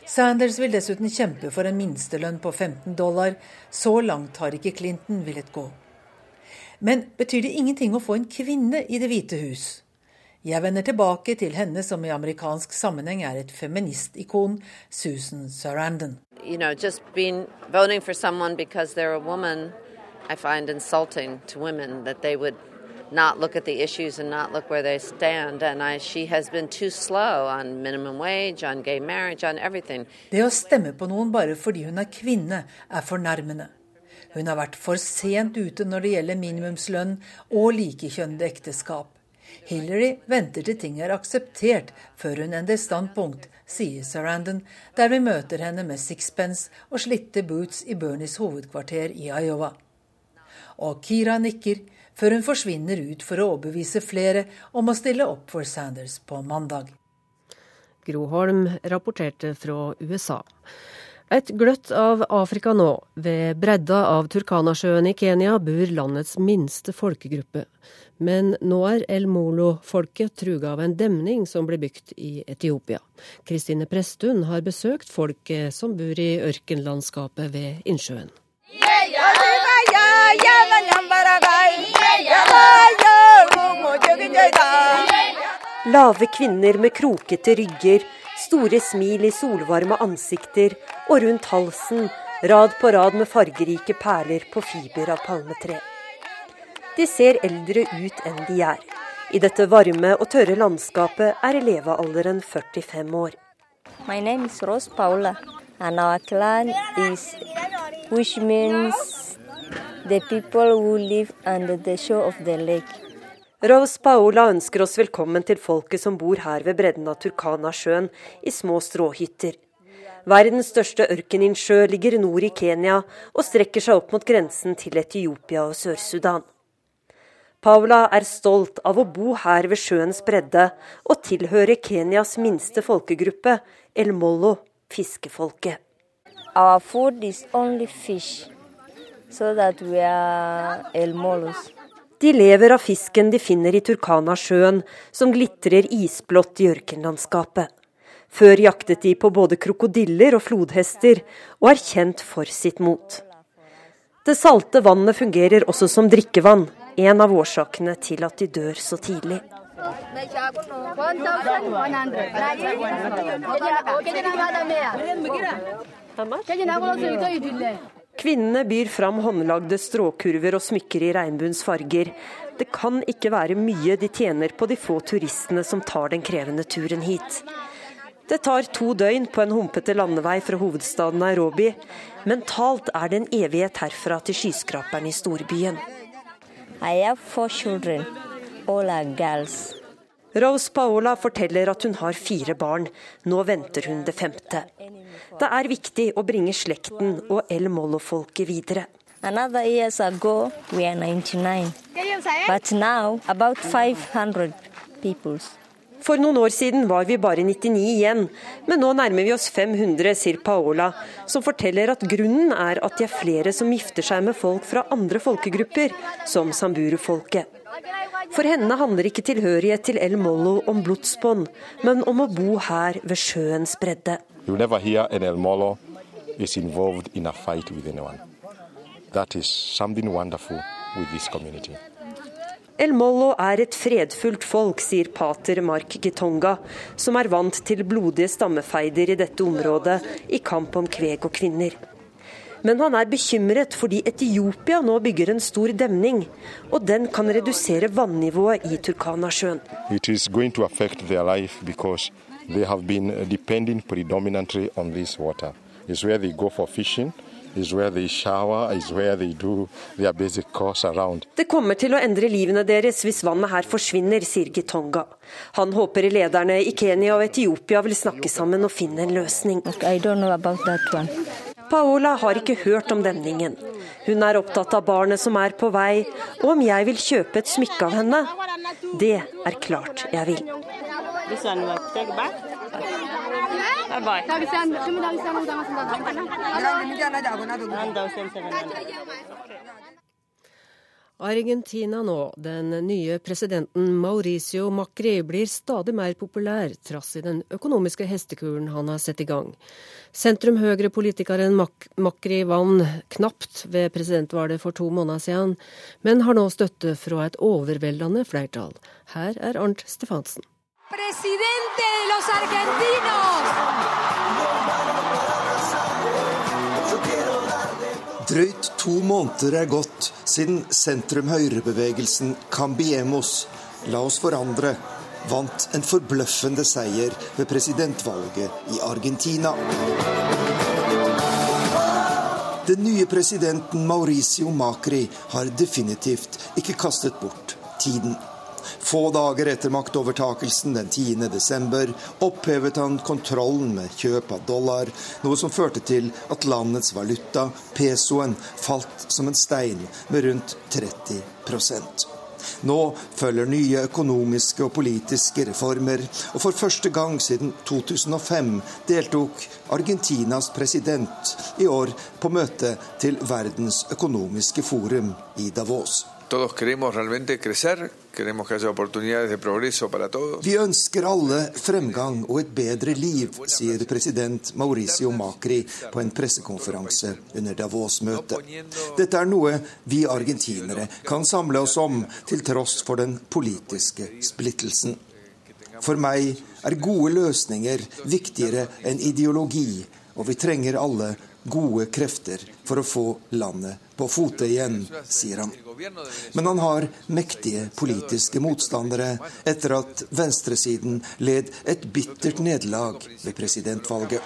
Sanders vil dessuten kjempe for en minstelønn på 15 dollar. Så langt har ikke Clinton villet gå. Men betyr det ingenting å få en kvinne i Det hvite hus? Jeg vender tilbake til henne som i amerikansk sammenheng er et feministikon, Susan Sarandon. You know, just being voting for someone because they're a woman, I find insulting to women that they would not look at the issues and not look where they stand. And I, she has been too slow on minimum wage, on gay marriage, on everything. Det å stemme på noen bare fordi hun er kvinne, er fornærmende. Hun har vært for sent ute når det gjelder minimumslønn og likekjønnede ekteskap. Hillary venter til ting er akseptert før hun ender standpunkt, sier Sarandon, der vi møter henne med sixpence og slitte boots i Bernies hovedkvarter i Iowa. Og Kira nikker før hun forsvinner ut for å overbevise flere om å stille opp for Sanders på mandag. Gro Holm rapporterte fra USA. Et gløtt av Afrika nå. Ved bredda av Turkanasjøen i Kenya bor landets minste folkegruppe. Men nå er El Molo-folket truga av en demning som blir bygd i Etiopia. Kristine Presttun har besøkt folket som bor i ørkenlandskapet ved innsjøen. Lave kvinner med krokete rygger Store smil i solvarme ansikter, og rundt halsen rad på rad med fargerike perler på fiber av palmetre. De ser eldre ut enn de er. I dette varme og tørre landskapet er levealderen 45 år. My name Rose Paula, and our clan is which means the people who live under the shore of the lake. Rose Paola ønsker oss velkommen til folket som bor her ved bredden av Turkana-sjøen, i små stråhytter. Verdens største ørkeninnsjø ligger nord i Kenya og strekker seg opp mot grensen til Etiopia og Sør-Sudan. Paula er stolt av å bo her ved sjøens bredde og tilhøre Kenyas minste folkegruppe, El Mollo, fiskefolket. Our food is only fish, so that we are elmolos. De lever av fisken de finner i Turkana-sjøen, som glitrer isblått i ørkenlandskapet. Før jaktet de på både krokodiller og flodhester, og er kjent for sitt mot. Det salte vannet fungerer også som drikkevann, en av årsakene til at de dør så tidlig. Kvinnene byr fram håndlagde stråkurver og smykker i regnbuens farger. Det kan ikke være mye de tjener på de få turistene som tar den krevende turen hit. Det tar to døgn på en humpete landevei fra hovedstaden Nairobi. Mentalt er det en evighet herfra til skyskraperen i storbyen. I have four children. All are girls. Rose Paola forteller at hun har fire barn. Nå venter hun det femte. Det er viktig å bringe slekten og El Molo-folket videre. Ago, For noen år siden var vi bare 99 igjen, men nå nærmer vi oss 500, sier Paola, som forteller at grunnen er at de er flere som gifter seg med folk fra andre folkegrupper, som samburu-folket. For henne handler ikke tilhørighet til El Mollo om blodsbånd, men om å bo her ved sjøens bredde. El Mollo is involved in a fight with anyone. That is something wonderful with this community. El Mollo er et fredfullt folk, sier pater Mark Gitonga, som er vant til blodige stammefeider i dette området i kamp om kveg og kvinner. Men han er bekymret fordi Etiopia nå bygger en stor demning, og den kan redusere vannivået i Turkana-sjøen. They have been depending predominantly on this water. It's where they go for fishing. Det kommer til å endre livene deres hvis vannet her forsvinner, sier Gitonga. Han håper lederne i Kenya og Etiopia vil snakke sammen og finne en løsning. Paola har ikke hørt om demningen. Hun er opptatt av barnet som er på vei, og om jeg vil kjøpe et smykke av henne. Det er klart jeg vil. Argentina nå. Den nye presidenten Mauricio Macri blir stadig mer populær, trass i den økonomiske hestekuren han har satt i gang. Sentrum-høyre-politikeren Mac Macri vant knapt ved presidentvalget for to måneder siden, men har nå støtte fra et overveldende flertall. Her er Arnt Stefansen. Presidente de los argentinos! Drøyt to måneder er gått siden sentrum-høyre-bevegelsen Cambiemos, La oss forandre, vant en forbløffende seier ved presidentvalget i Argentina. Den nye presidenten Mauricio Macri har definitivt ikke kastet bort tiden. Få dager etter maktovertakelsen den 10. desember opphevet han kontrollen med kjøp av dollar, noe som førte til at landets valuta, pesoen, falt som en stein med rundt 30% nå følger nye økonomiske og politiske reformer, og for første gang siden 2005 deltok Argentinas president i år på møte til Verdens økonomiske forum i Davos. Vi ønsker alle fremgang og et bedre liv, sier president Mauricio Macri på en pressekonferanse under Davos-møtet. Dette er noe vi argentinere kan samle oss om, til tross for den politiske splittelsen. For meg er gode løsninger viktigere enn ideologi, og vi trenger alle gode krefter for å få landet på fote igjen, sier han. Men han har mektige politiske motstandere etter at venstresiden led et bittert nederlag ved presidentvalget.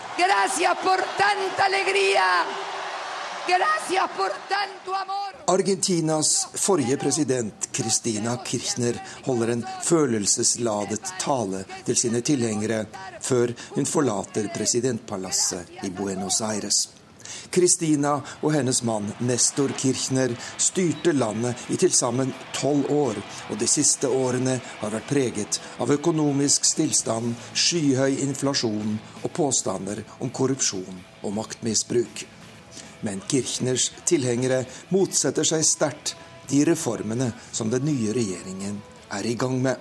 Argentinas forrige president, Cristina Kirchner, holder en følelsesladet tale til sine tilhengere før hun forlater presidentpalasset i Buenos Aires. Kristina og hennes mann Nestor Kirchner styrte landet i til sammen tolv år, og de siste årene har vært preget av økonomisk stillstand, skyhøy inflasjon og påstander om korrupsjon og maktmisbruk. Men Kirchners tilhengere motsetter seg sterkt de reformene som den nye regjeringen er i gang med.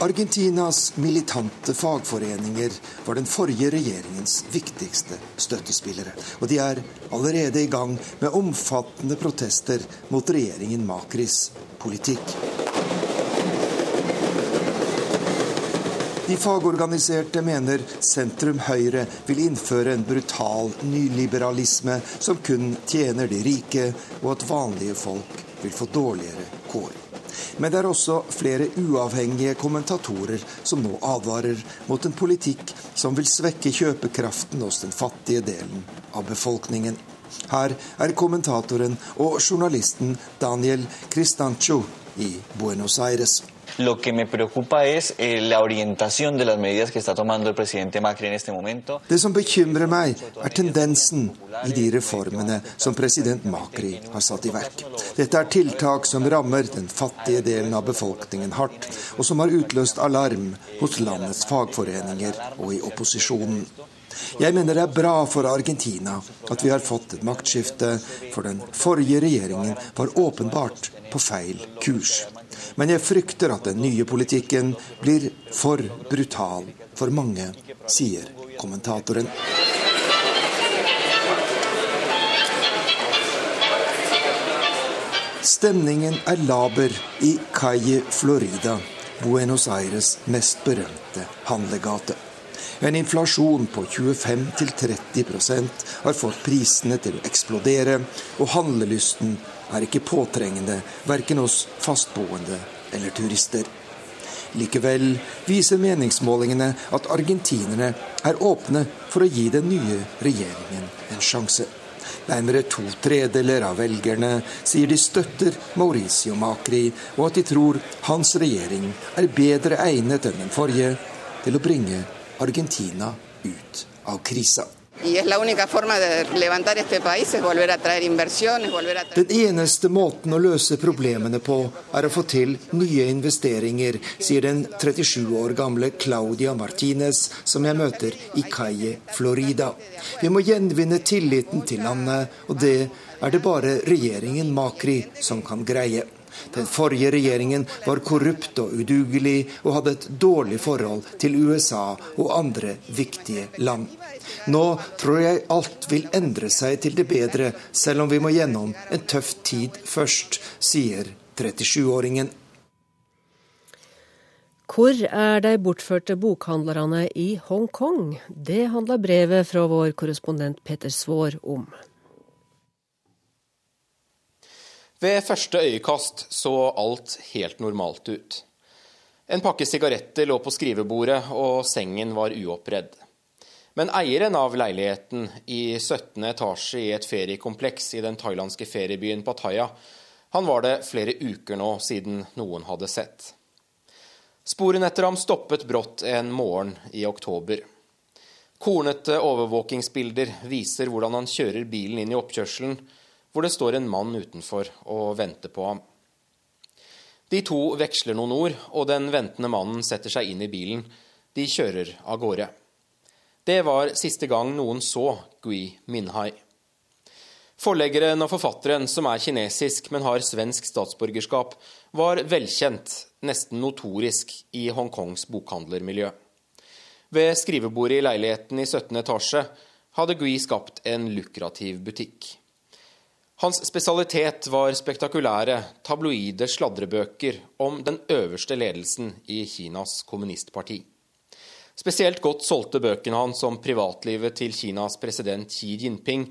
Argentinas militante fagforeninger var den forrige regjeringens viktigste støttespillere. Og de er allerede i gang med omfattende protester mot regjeringen Makris politikk. De fagorganiserte mener sentrum Høyre vil innføre en brutal nyliberalisme som kun tjener de rike, og at vanlige folk vil få dårligere kår. Men det er også flere uavhengige kommentatorer som nå advarer mot en politikk som vil svekke kjøpekraften hos den fattige delen av befolkningen. Her er kommentatoren og journalisten Daniel Cristancho i Buenos Aires. Lo que me preocupa es eh, la orientación de las medidas que está tomando el presidente Macri en este momento. Det som bekymrer meg, er tendensen i de reformene som president Macri har satt i verk. Dette er tiltak som rammer den fattige delen av befolkningen hardt, og som har utløst alarm hos landets fagforeninger og i opposisjonen. Jeg mener det er bra for Argentina at vi har fått et maktskifte, for den forrige regjeringen var åpenbart på feil kurs. Men jeg frykter at den nye politikken blir for brutal for mange, sier kommentatoren. Stemningen er laber i Calle Florida, Buenos Aires mest berømte handlegate. En inflasjon på 25-30% har fått prisene til å eksplodere, og handlelysten er ikke påtrengende verken hos fastboende eller turister. Likevel viser meningsmålingene at argentinerne er åpne for å gi den nye regjeringen en sjanse. Nærmere to tredeler av velgerne sier de støtter Mauricio Macri, og at de tror hans regjering er bedre egnet enn den forrige til å bringe Argentina ut av krisa. Den eneste måten å løse problemene på, er å få til nye investeringer, sier den 37 år gamle Claudia Martinez, som jeg møter i Calle, Florida. Vi må gjenvinne tilliten til landet, og det er det bare regjeringen Macri som kan greie. Den forrige regjeringen var korrupt og udugelig, og hadde et dårlig forhold til USA og andre viktige land. Nå tror jeg alt vil endre seg til det bedre, selv om vi må gjennom en tøff tid først, sier 37-åringen. Hvor er de bortførte bokhandlerne i Hongkong? Det handler brevet fra vår korrespondent Peter Svaar om. Ved første øyekast så alt helt normalt ut. En pakke sigaretter lå på skrivebordet, og sengen var uoppredd. Men eieren av leiligheten i 17. etasje i et feriekompleks i den thailandske feriebyen Pattaya, han var det flere uker nå siden noen hadde sett. Sporene etter ham stoppet brått en morgen i oktober. Kornete overvåkingsbilder viser hvordan han kjører bilen inn i oppkjørselen, hvor det står en mann utenfor og venter på ham. De to veksler noen ord, og den ventende mannen setter seg inn i bilen. De kjører av gårde. Det var siste gang noen så Gui Minhai. Forleggeren og forfatteren, som er kinesisk, men har svensk statsborgerskap, var velkjent, nesten notorisk, i Hongkongs bokhandlermiljø. Ved skrivebordet i leiligheten i 17. etasje hadde Gui skapt en lukrativ butikk. Hans spesialitet var spektakulære, tabloide sladrebøker om den øverste ledelsen i Kinas kommunistparti. Spesielt godt solgte bøkene hans om privatlivet til Kinas president Xi Jinping,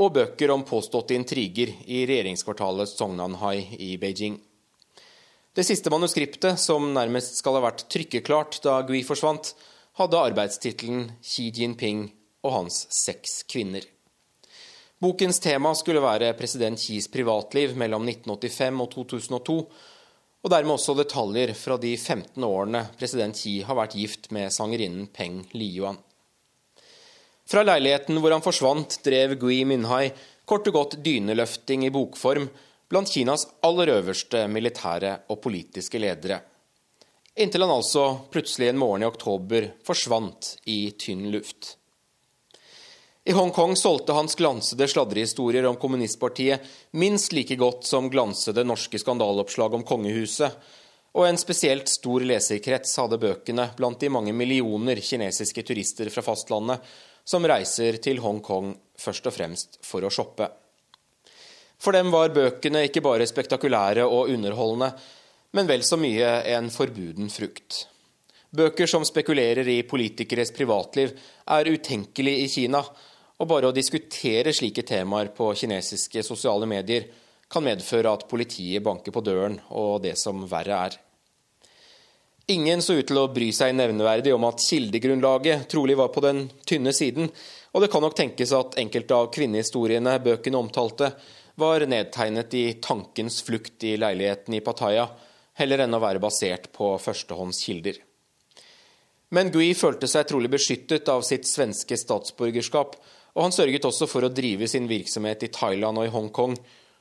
og bøker om påståtte intriger i regjeringskvartalet Songnanhai i Beijing. Det siste manuskriptet, som nærmest skal ha vært trykkeklart da Gui forsvant, hadde arbeidstittelen Xi Jinping og hans seks kvinner. Bokens tema skulle være president Xis privatliv mellom 1985 og 2002, og dermed også detaljer fra de 15 årene president Xi har vært gift med sangerinnen Peng Liyuan. Fra leiligheten hvor han forsvant, drev Gui Minhai kort og godt dyneløfting i bokform blant Kinas aller øverste militære og politiske ledere. Inntil han altså plutselig en morgen i oktober forsvant i tynn luft. I Hongkong solgte hans glansede sladrehistorier om kommunistpartiet minst like godt som glansede norske skandaleoppslag om kongehuset, og en spesielt stor leserkrets hadde bøkene blant de mange millioner kinesiske turister fra fastlandet som reiser til Hongkong først og fremst for å shoppe. For dem var bøkene ikke bare spektakulære og underholdende, men vel så mye en forbuden frukt. Bøker som spekulerer i politikeres privatliv, er utenkelig i Kina, og bare å diskutere slike temaer på kinesiske sosiale medier kan medføre at politiet banker på døren, og det som verre er. Ingen så ut til å bry seg nevneverdig om at kildegrunnlaget trolig var på den tynne siden, og det kan nok tenkes at enkelte av kvinnehistoriene bøkene omtalte, var nedtegnet i tankens flukt i leiligheten i Pattaya, heller enn å være basert på førstehåndskilder. Men Gui følte seg trolig beskyttet av sitt svenske statsborgerskap, og han sørget også for å drive sin virksomhet i Thailand og i Hongkong,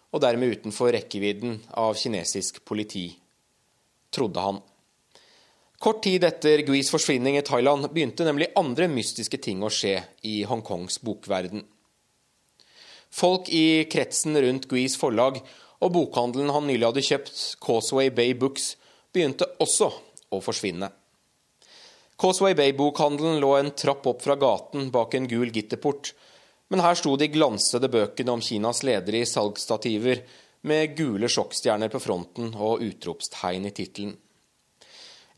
og dermed utenfor rekkevidden av kinesisk politi, trodde han. Kort tid etter Guis forsvinning i Thailand begynte nemlig andre mystiske ting å skje i Hongkongs bokverden. Folk i kretsen rundt Guis forlag og bokhandelen han nylig hadde kjøpt, Causeway Bay Books, begynte også å forsvinne. Causeway Bay-bokhandelen lå en trapp opp fra gaten bak en gul gitterport, men her sto de glansede bøkene om Kinas ledere i salgsstativer med gule sjokkstjerner på fronten og utropstegn i tittelen.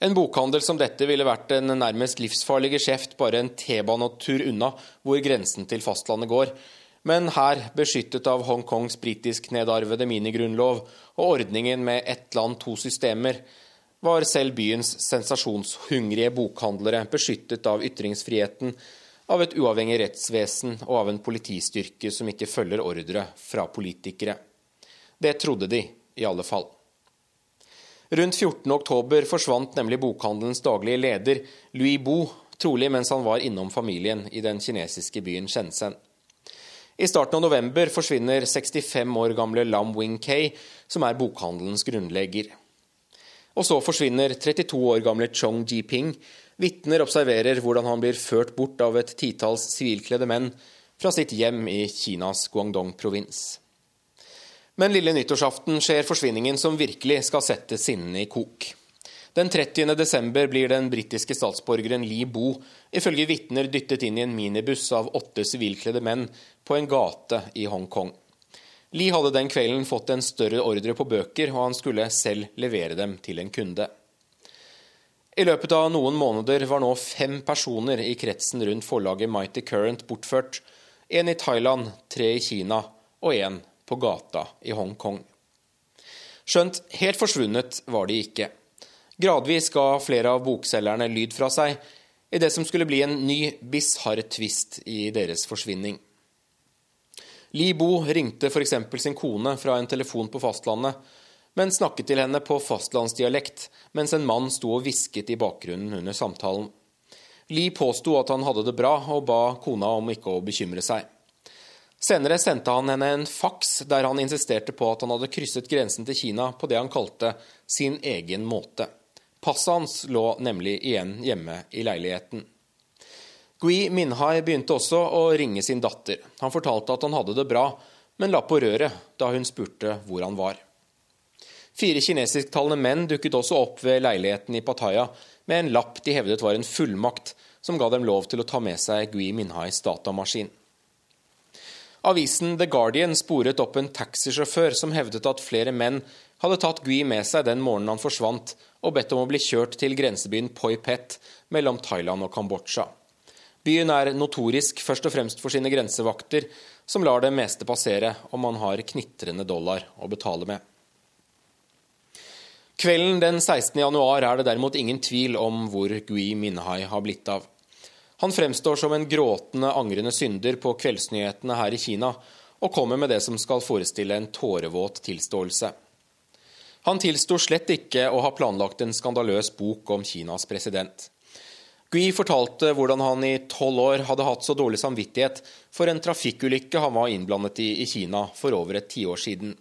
En bokhandel som dette ville vært en nærmest livsfarlig geskjeft bare en T-banetur unna hvor grensen til fastlandet går, men her, beskyttet av Hongkongs britisk nedarvede minigrunnlov og ordningen med ett land, to systemer, var selv byens sensasjonshungrige bokhandlere beskyttet av ytringsfriheten, av et uavhengig rettsvesen og av en politistyrke som ikke følger ordre fra politikere. Det trodde de, i alle fall. Rundt 14. oktober forsvant nemlig bokhandelens daglige leder, Louis Bo, trolig mens han var innom familien i den kinesiske byen Shenzhen. I starten av november forsvinner 65 år gamle Lam Wing-Kei, som er bokhandelens grunnlegger. Og så forsvinner 32 år gamle Chong Ji-ping. Vitner observerer hvordan han blir ført bort av et titalls sivilkledde menn fra sitt hjem i Kinas Guangdong-provins. Men lille nyttårsaften skjer forsvinningen som virkelig skal sette sinnene i kok. Den 30. desember blir den britiske statsborgeren Lee Bo ifølge vitner dyttet inn i en minibuss av åtte sivilkledde menn på en gate i Hongkong. Lee hadde den kvelden fått en større ordre på bøker, og han skulle selv levere dem til en kunde. I løpet av noen måneder var nå fem personer i kretsen rundt forlaget Mighty Current bortført. En i Thailand, tre i Kina og én på gata i Hongkong. Skjønt helt forsvunnet var de ikke. Gradvis ga flere av bokselgerne lyd fra seg i det som skulle bli en ny bisarr tvist i deres forsvinning. Li Bo ringte f.eks. sin kone fra en telefon på fastlandet, men snakket til henne på fastlandsdialekt mens en mann sto og hvisket i bakgrunnen under samtalen. Li påsto at han hadde det bra, og ba kona om ikke å bekymre seg. Senere sendte han henne en faks der han insisterte på at han hadde krysset grensen til Kina på det han kalte sin egen måte. Passet hans lå nemlig igjen hjemme i leiligheten. Gui Minhai begynte også å ringe sin datter. Han fortalte at han hadde det bra, men la på røret da hun spurte hvor han var. Fire kinesisktalende menn dukket også opp ved leiligheten i Pattaya med en lapp de hevdet var en fullmakt som ga dem lov til å ta med seg Gui Minhais datamaskin. Avisen The Guardian sporet opp en taxisjåfør som hevdet at flere menn hadde tatt Gui med seg den morgenen han forsvant, og bedt om å bli kjørt til grensebyen Poi Pet mellom Thailand og Kambodsja. Byen er notorisk først og fremst for sine grensevakter, som lar det meste passere om man har knitrende dollar å betale med. Kvelden den 16. januar er det derimot ingen tvil om hvor Gui Minhai har blitt av. Han fremstår som en gråtende, angrende synder på kveldsnyhetene her i Kina, og kommer med det som skal forestille en tårevåt tilståelse. Han tilsto slett ikke å ha planlagt en skandaløs bok om Kinas president. Gui fortalte hvordan han i tolv år hadde hatt så dårlig samvittighet for en trafikkulykke han var innblandet i i Kina for over et tiår siden.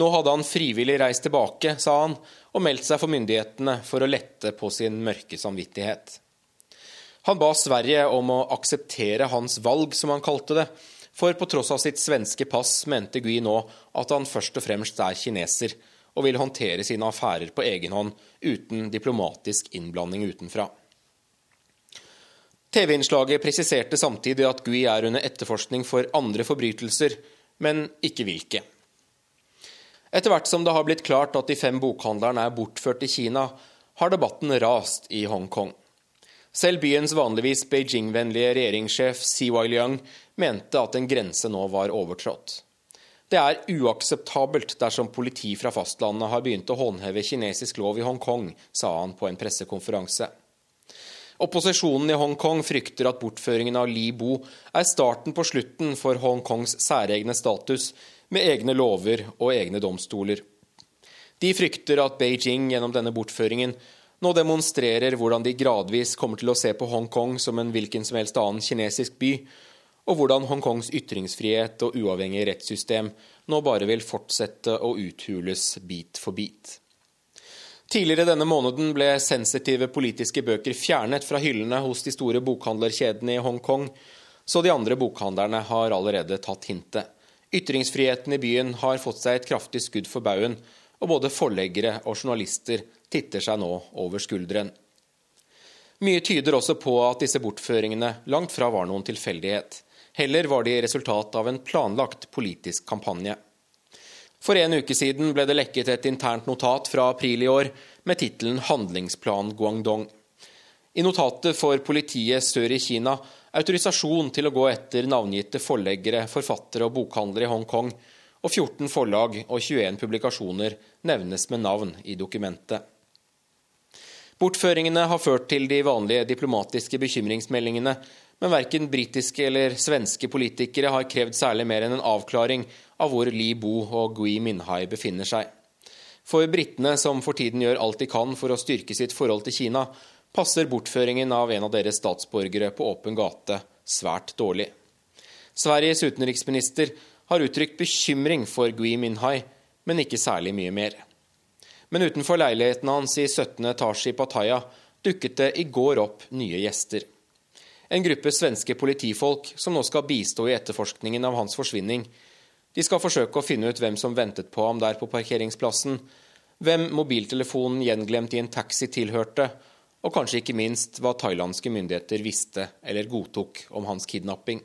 Nå hadde han frivillig reist tilbake, sa han, og meldt seg for myndighetene for å lette på sin mørke samvittighet. Han ba Sverige om å akseptere hans valg, som han kalte det, for på tross av sitt svenske pass mente Gui nå at han først og fremst er kineser, og vil håndtere sine affærer på egen hånd uten diplomatisk innblanding utenfra. TV-innslaget presiserte samtidig at Gui er under etterforskning for andre forbrytelser, men ikke hvilke. Etter hvert som det har blitt klart at de fem bokhandlerne er bortført til Kina, har debatten rast i Hongkong. Selv byens vanligvis Beijing-vennlige regjeringssjef Wai Liang mente at en grense nå var overtrådt. Det er uakseptabelt dersom politi fra fastlandet har begynt å håndheve kinesisk lov i Hongkong, sa han på en pressekonferanse. Opposisjonen i Hongkong frykter at bortføringen av Li Bo er starten på slutten for Hongkongs særegne status, med egne lover og egne domstoler. De frykter at Beijing gjennom denne bortføringen nå demonstrerer hvordan de gradvis kommer til å se på Hongkong som en hvilken som helst annen kinesisk by, og hvordan Hongkongs ytringsfrihet og uavhengige rettssystem nå bare vil fortsette å uthules bit for bit. Tidligere denne måneden ble sensitive politiske bøker fjernet fra hyllene hos de store bokhandlerkjedene i Hongkong, så de andre bokhandlerne har allerede tatt hintet. Ytringsfriheten i byen har fått seg et kraftig skudd for baugen, og både forleggere og journalister titter seg nå over skulderen. Mye tyder også på at disse bortføringene langt fra var noen tilfeldighet. Heller var de resultat av en planlagt politisk kampanje. For en uke siden ble det lekket et internt notat fra april i år med tittelen 'Handlingsplan Guangdong'. I notatet får politiet sør i Kina autorisasjon til å gå etter navngitte forleggere, forfattere og bokhandlere i Hongkong, og 14 forlag og 21 publikasjoner nevnes med navn i dokumentet. Bortføringene har ført til de vanlige diplomatiske bekymringsmeldingene, men verken britiske eller svenske politikere har krevd særlig mer enn en avklaring av hvor Li Bo og Gui Minhai befinner seg. For britene, som for tiden gjør alt de kan for å styrke sitt forhold til Kina, passer bortføringen av en av deres statsborgere på åpen gate svært dårlig. Sveriges utenriksminister har uttrykt bekymring for Gui Minhai, men ikke særlig mye mer. Men utenfor leiligheten hans i 17. etasje i Pattaya dukket det i går opp nye gjester. En gruppe svenske politifolk som nå skal bistå i etterforskningen av hans forsvinning. De skal forsøke å finne ut hvem som ventet på ham der på parkeringsplassen, hvem mobiltelefonen gjenglemt i en taxi tilhørte, og kanskje ikke minst hva thailandske myndigheter visste eller godtok om hans kidnapping.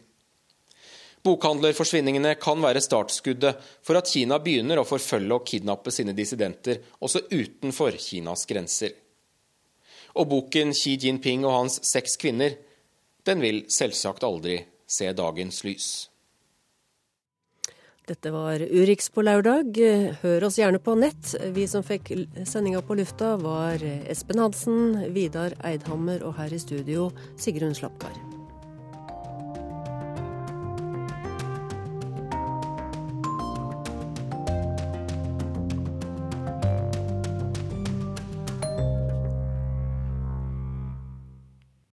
Bokhandlerforsvinningene kan være startskuddet for at Kina begynner å forfølge og kidnappe sine dissidenter også utenfor Kinas grenser. Og boken Xi Jinping og hans seks kvinner, den vil selvsagt aldri se dagens lys. Dette var Urix på lørdag. Hør oss gjerne på nett. Vi som fikk sendinga på lufta, var Espen Hansen, Vidar Eidhammer og her i studio Sigrun Slapkar.